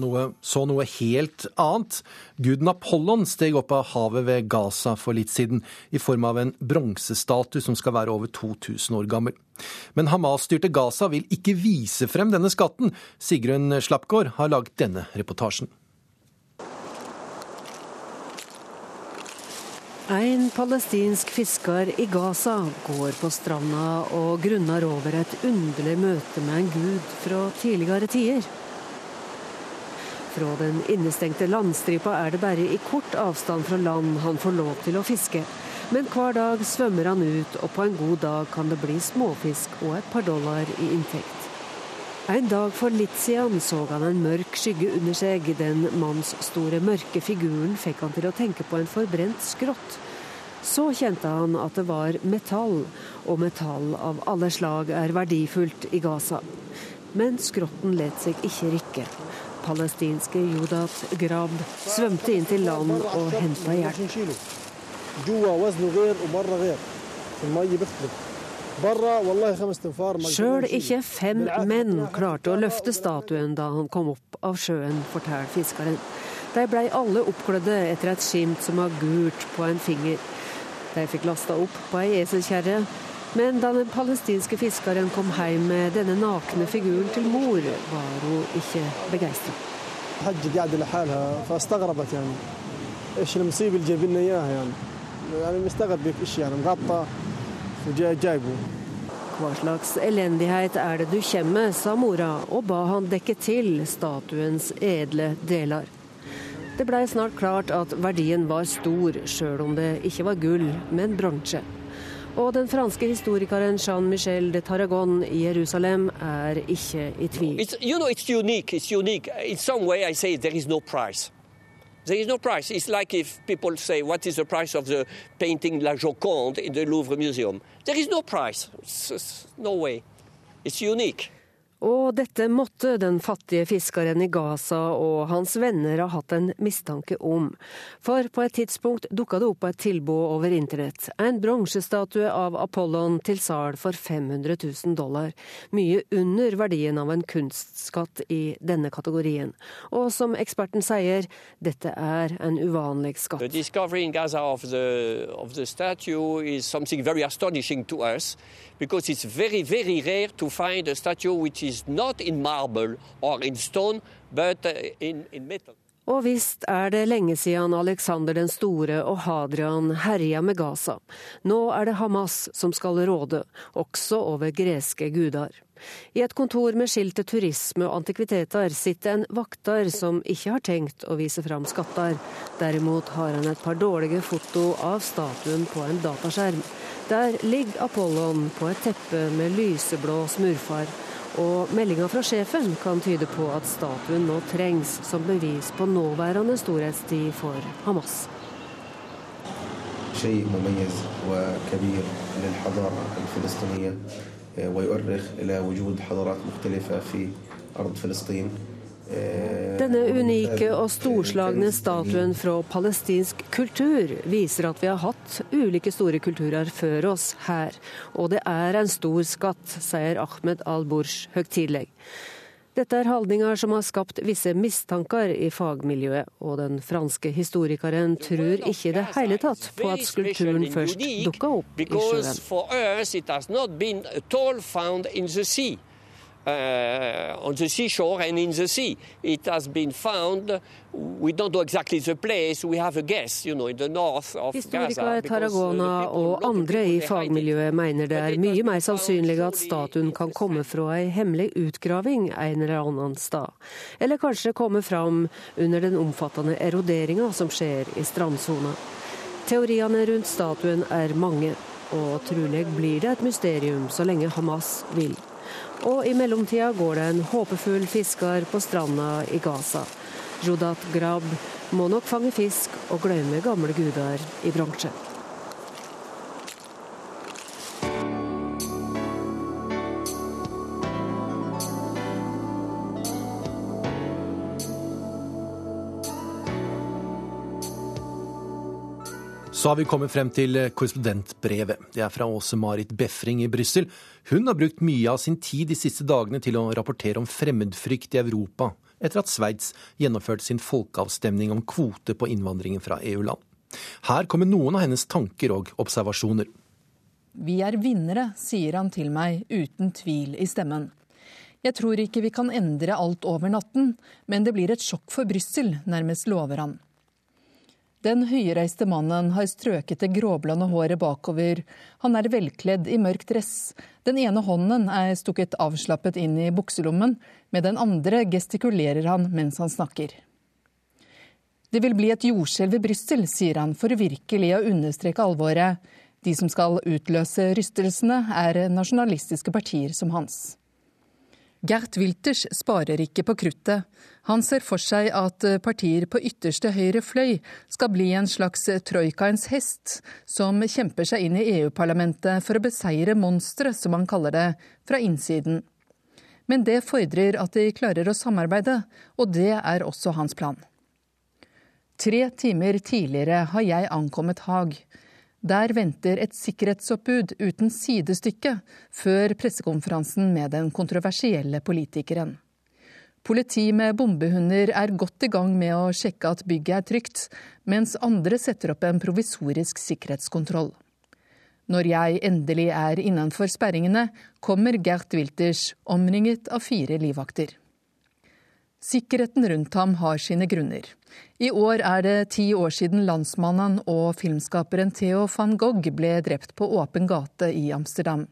Noe, så noe helt annet. Guden Apollon steg opp av havet ved Gaza for litt siden, i form av en bronsestatue som skal være over 2000 år gammel. Men Hamas-styrte Gaza vil ikke vise frem denne skatten. Sigrun Slappgård har laget denne reportasjen. En palestinsk fisker i Gaza går på stranda og grunner over et underlig møte med en gud fra tidligere tider. Fra den innestengte landstripa er det bare i kort avstand fra land han får lov til å fiske. Men hver dag svømmer han ut, og på en god dag kan det bli småfisk og et par dollar i inntekt. En dag for litt siden så han en mørk skygge under seg. Den mannsstore, mørke figuren fikk han til å tenke på en forbrent skrott. Så kjente han at det var metall, og metall av alle slag er verdifullt i Gaza. Men skrotten let seg ikke rikke. Palestinske Jodat Grab svømte inn til land og henta hjelp. Sjøl ikke fem menn klarte å løfte statuen da han kom opp av sjøen, forteller fiskeren. De blei alle oppklødde etter et skimt som var gult på en finger. De fikk lasta opp på ei eselkjerre, men da den palestinske fiskeren kom hjem med denne nakne figuren til mor, var hun ikke begeistra. Hva slags elendighet er det du kommer med, sa mora, og ba han dekke til statuens edle deler. Det blei snart klart at verdien var stor, sjøl om det ikke var gull, men bronse. Og den franske historikeren Jean-Michel de Tarragon i Jerusalem er ikke i tvil. It's, you know, it's unique. It's unique. In some way, I say there is no price. There is no price. It's like if people say, what is the price of the painting La Joconde in the Louvre Museum? There is no price. It's, it's no way. It's unique. Og dette måtte den fattige fiskeren i Gaza og hans venner ha hatt en mistanke om. For på et tidspunkt dukka det opp et tilbud over internett. En bronsestatue av Apollon til sal for 500 000 dollar. Mye under verdien av en kunstskatt i denne kategorien. Og som eksperten sier, dette er en uvanlig skatt. Of the, of the statue is astonishing to us because it's very, very rare to find a statue which not in marble or in stone, but uh, in, in metal. Og visst er det lenge siden Alexander den store og Hadrian herja med Gaza. Nå er det Hamas som skal råde, også over greske guder. I et kontor med skiltet turisme og antikviteter sitter en vakter som ikke har tenkt å vise fram skatter. Derimot har han et par dårlige foto av statuen på en dataskjerm. Der ligger Apollon på et teppe med lyseblå smurfar og meldinga fra sjefen kan tyde på at statuen nå trengs som bevis på nåværende storhetstid for Hamas. شيء مميز وكبير للحضارة الفلسطينية ويؤرخ إلى وجود حضارات مختلفة في أرض فلسطين denne unike og storslagne statuen fra palestinsk kultur viser at vi har hatt ulike store kulturer før oss her, og det er en stor skatt, sier Ahmed al-Bursh høytidelig. Dette er holdninger som har skapt visse mistanker i fagmiljøet, og den franske historikeren tror ikke i det hele tatt på at skulpturen først dukka opp i sjøen. Uh, on the seashore and in the sea. It has been found. We don't know exactly the place. We have a guess, you know, in the north of Historiker Tarragona og andre i fagmiljøet mener det er mye mer sannsynlig at statuen kan komme fra ei hemmelig utgraving en eller annen sted. Eller kanskje komme fram under den omfattende eroderinga som skjer i strandsona. Teoriene rundt statuen er mange, og trolig blir det et mysterium så lenge Hamas vil. Og i mellomtida går det en håpefull fisker på stranda i Gaza. Jodat Grab må nok fange fisk og glemme gamle guder i bronse. Så har vi kommet frem til korrespondentbrevet. Det er fra Åse-Marit Befring i Brussel. Hun har brukt mye av sin tid de siste dagene til å rapportere om fremmedfrykt i Europa, etter at Sveits gjennomførte sin folkeavstemning om kvote på innvandringen fra EU-land. Her kommer noen av hennes tanker og observasjoner. Vi er vinnere, sier han til meg uten tvil i stemmen. Jeg tror ikke vi kan endre alt over natten, men det blir et sjokk for Brussel, nærmest lover han. Den høyreiste mannen har strøket det gråblonde håret bakover. Han er velkledd i mørk dress. Den ene hånden er stukket avslappet inn i bukselommen, med den andre gestikulerer han mens han snakker. Det vil bli et jordskjelv i Brussel, sier han for virkelig å understreke alvoret. De som skal utløse rystelsene, er nasjonalistiske partier som hans. Gert Wilters sparer ikke på kruttet. Han ser for seg at partier på ytterste høyre fløy skal bli en slags troikaens hest, som kjemper seg inn i EU-parlamentet for å beseire monstre, som han kaller det, fra innsiden. Men det fordrer at de klarer å samarbeide, og det er også hans plan. Tre timer tidligere har jeg ankommet Haag. Der venter et sikkerhetsoppbud uten sidestykke før pressekonferansen med den kontroversielle politikeren. Politi med bombehunder er godt i gang med å sjekke at bygget er trygt, mens andre setter opp en provisorisk sikkerhetskontroll. Når jeg endelig er innenfor sperringene, kommer Gert Wilters omringet av fire livvakter. Sikkerheten rundt ham har sine grunner. I år er det ti år siden landsmannen og filmskaperen Theo van Gogh ble drept på åpen gate i Amsterdam.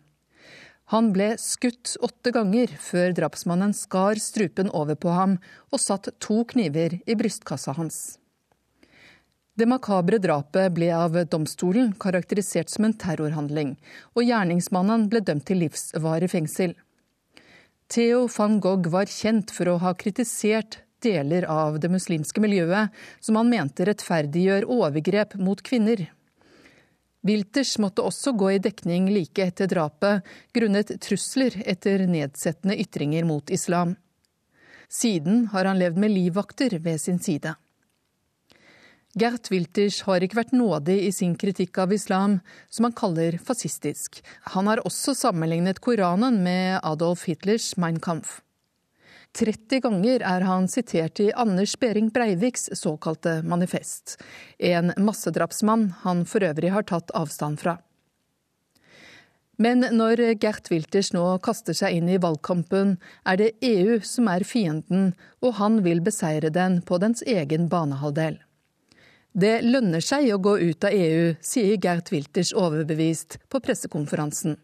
Han ble skutt åtte ganger før drapsmannen skar strupen over på ham og satt to kniver i brystkassa hans. Det makabre drapet ble av domstolen karakterisert som en terrorhandling, og gjerningsmannen ble dømt til livsvarig fengsel. Theo van Gogh var kjent for å ha kritisert deler av det muslimske miljøet som han mente rettferdiggjør overgrep mot kvinner. Wilters måtte også gå i dekning like etter drapet, grunnet trusler etter nedsettende ytringer mot islam. Siden har han levd med livvakter ved sin side. Gert Wilters har ikke vært nådig i sin kritikk av islam, som han kaller fascistisk. Han har også sammenlignet Koranen med Adolf Hitlers Mein Kampf. 30 ganger er han sitert i Anders Behring Breiviks såkalte manifest, en massedrapsmann han for øvrig har tatt avstand fra. Men når Gert Wilters nå kaster seg inn i valgkampen, er det EU som er fienden, og han vil beseire den på dens egen banehalvdel. Det lønner seg å gå ut av EU, sier Gert Wilters overbevist på pressekonferansen.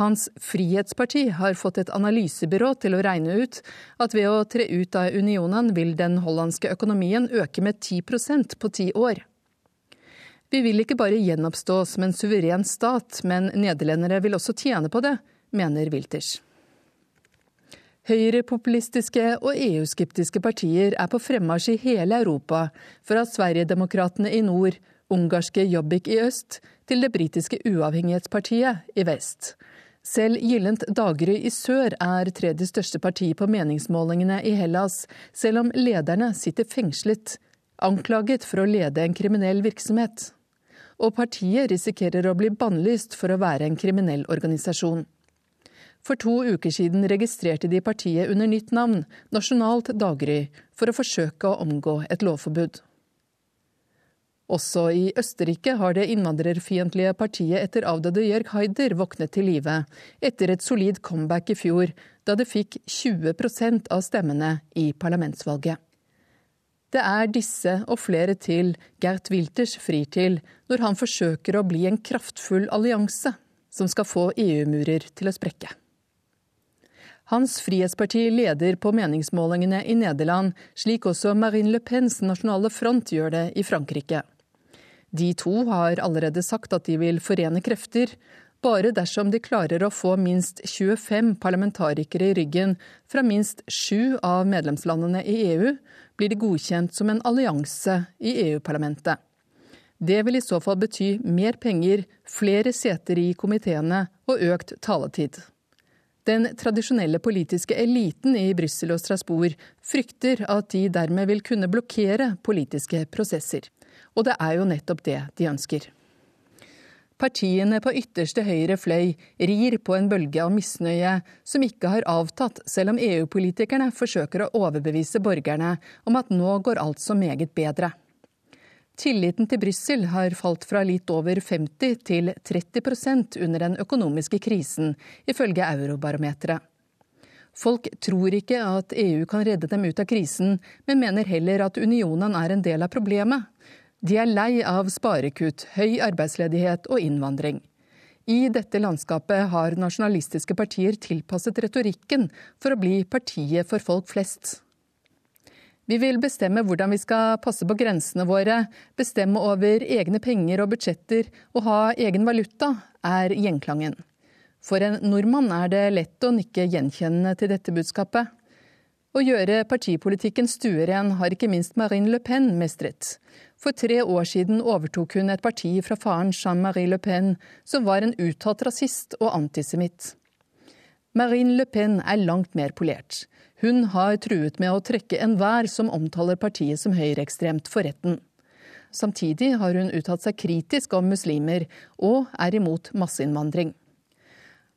Hans Frihetsparti har fått et analysebyrå til å regne ut at ved å tre ut av unionen vil den hollandske økonomien øke med 10% på ti år. Vi vil ikke bare gjenoppstå som en suveren stat, men nederlendere vil også tjene på det, mener Wilters. Høyrepopulistiske og EU-skeptiske partier er på fremmarsj i hele Europa, fra Sverigedemokraterna i nord, ungarske Jobbik i øst, til det britiske uavhengighetspartiet i vest. Selv Gyllent daggry i sør er tredje største parti på meningsmålingene i Hellas, selv om lederne sitter fengslet, anklaget for å lede en kriminell virksomhet. Og partiet risikerer å bli bannlyst for å være en kriminell organisasjon. For to uker siden registrerte de partiet under nytt navn, Nasjonalt Daggry, for å forsøke å omgå et lovforbud. Også i Østerrike har det innvandrerfiendtlige partiet etter avdøde Jørg Haider våknet til live, etter et solid comeback i fjor, da det fikk 20% av stemmene i parlamentsvalget. Det er disse og flere til Gert Wilters frir til når han forsøker å bli en kraftfull allianse som skal få EU-murer til å sprekke. Hans Frihetsparti leder på meningsmålingene i Nederland, slik også Marine Le Pens nasjonale front gjør det i Frankrike. De to har allerede sagt at de vil forene krefter, bare dersom de klarer å få minst 25 parlamentarikere i ryggen fra minst sju av medlemslandene i EU, blir de godkjent som en allianse i EU-parlamentet. Det vil i så fall bety mer penger, flere seter i komiteene og økt taletid. Den tradisjonelle politiske eliten i Brussel og Strasbourg frykter at de dermed vil kunne blokkere politiske prosesser. Og det er jo nettopp det de ønsker. Partiene på ytterste høyre fløy rir på en bølge av misnøye som ikke har avtatt, selv om EU-politikerne forsøker å overbevise borgerne om at nå går alt så meget bedre. Tilliten til Brussel har falt fra litt over 50 til 30% under den økonomiske krisen, ifølge Eurobarometeret. Folk tror ikke at EU kan redde dem ut av krisen, men mener heller at unionen er en del av problemet. De er lei av sparekutt, høy arbeidsledighet og innvandring. I dette landskapet har nasjonalistiske partier tilpasset retorikken for å bli partiet for folk flest. Vi vil bestemme hvordan vi skal passe på grensene våre, bestemme over egne penger og budsjetter og ha egen valuta, er gjenklangen. For en nordmann er det lett å nikke gjenkjennende til dette budskapet. Å gjøre partipolitikken stueren har ikke minst Marine Le Pen mestret. For tre år siden overtok hun et parti fra faren Jean-Marie Le Pen, som var en uttalt rasist og antisemitt. Marine Le Pen er langt mer polert. Hun har truet med å trekke enhver som omtaler partiet som høyreekstremt, for retten. Samtidig har hun uttalt seg kritisk om muslimer, og er imot masseinnvandring.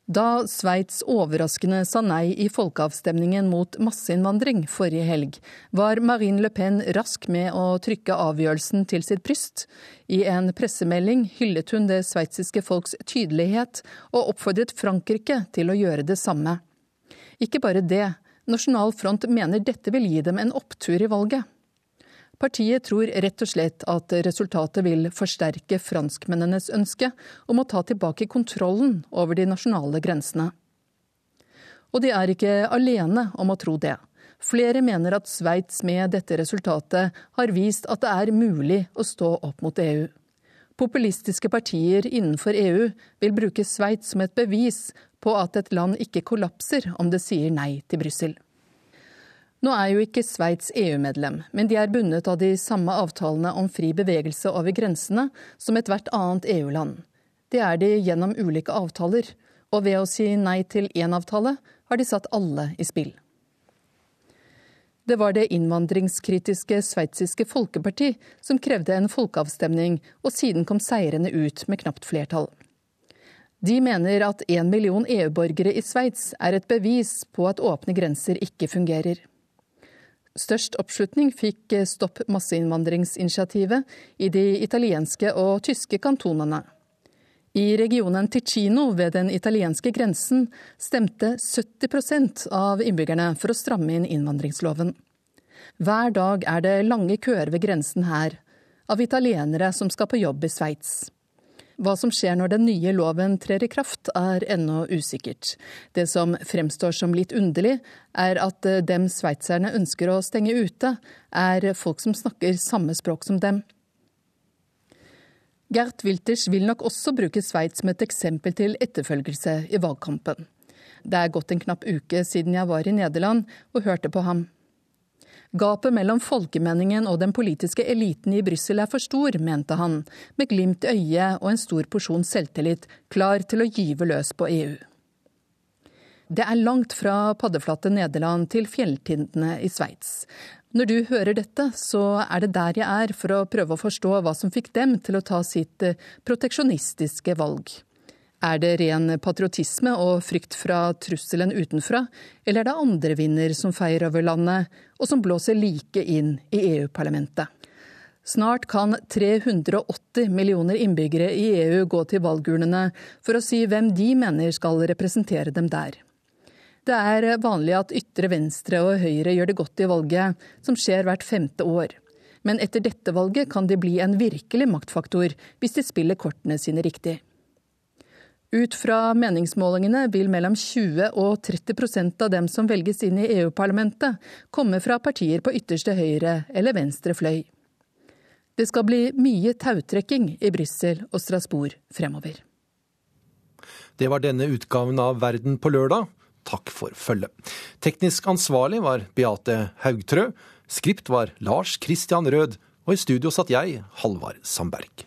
Da Sveits overraskende sa nei i folkeavstemningen mot masseinnvandring forrige helg, var Marine Le Pen rask med å trykke avgjørelsen til sitt bryst. I en pressemelding hyllet hun det sveitsiske folks tydelighet, og oppfordret Frankrike til å gjøre det samme. Ikke bare det, Nasjonal Front mener dette vil gi dem en opptur i valget. Partiet tror rett og slett at resultatet vil forsterke franskmennenes ønske om å ta tilbake kontrollen over de nasjonale grensene. Og de er ikke alene om å tro det. Flere mener at Sveits med dette resultatet har vist at det er mulig å stå opp mot EU. Populistiske partier innenfor EU vil bruke Sveits som et bevis på at et land ikke kollapser om det sier nei til Brussel. Nå er jo ikke Sveits EU-medlem, men de er bundet av de samme avtalene om fri bevegelse over grensene som ethvert annet EU-land. Det er de gjennom ulike avtaler, og ved å si nei til én avtale, har de satt alle i spill. Det var det innvandringskritiske sveitsiske folkeparti som krevde en folkeavstemning, og siden kom seirende ut med knapt flertall. De mener at én million EU-borgere i Sveits er et bevis på at åpne grenser ikke fungerer. Størst oppslutning fikk Stopp masseinnvandringsinitiativet i de italienske og tyske kantonene. I regionen Ticino ved den italienske grensen stemte 70% av innbyggerne for å stramme inn innvandringsloven. Hver dag er det lange køer ved grensen her, av italienere som skal på jobb i Sveits. Hva som skjer når den nye loven trer i kraft, er ennå usikkert. Det som fremstår som litt underlig, er at dem sveitserne ønsker å stenge ute, er folk som snakker samme språk som dem. Gert Wilters vil nok også bruke Sveits som et eksempel til etterfølgelse i valgkampen. Det er gått en knapp uke siden jeg var i Nederland og hørte på ham. Gapet mellom folkemeningen og den politiske eliten i Brussel er for stor, mente han, med glimt i øyet og en stor porsjon selvtillit, klar til å gyve løs på EU. Det er langt fra paddeflatte Nederland til fjelltindene i Sveits. Når du hører dette, så er det der jeg er for å prøve å forstå hva som fikk dem til å ta sitt eh, proteksjonistiske valg. Er det ren patriotisme og frykt fra trusselen utenfra, eller er det andre vinder som feier over landet, og som blåser like inn i EU-parlamentet? Snart kan 380 millioner innbyggere i EU gå til valgurnene for å si hvem de mener skal representere dem der. Det er vanlig at ytre venstre og høyre gjør det godt i valget, som skjer hvert femte år. Men etter dette valget kan de bli en virkelig maktfaktor hvis de spiller kortene sine riktig. Ut fra meningsmålingene vil mellom 20 og 30% av dem som velges inn i EU-parlamentet, komme fra partier på ytterste høyre eller venstre fløy. Det skal bli mye tautrekking i Brussel og Strasbourg fremover. Det var denne utgaven av Verden på lørdag takk for følget. Teknisk ansvarlig var Beate Haugtrø. Skript var Lars Christian Rød. Og i studio satt jeg, Halvard Sandberg.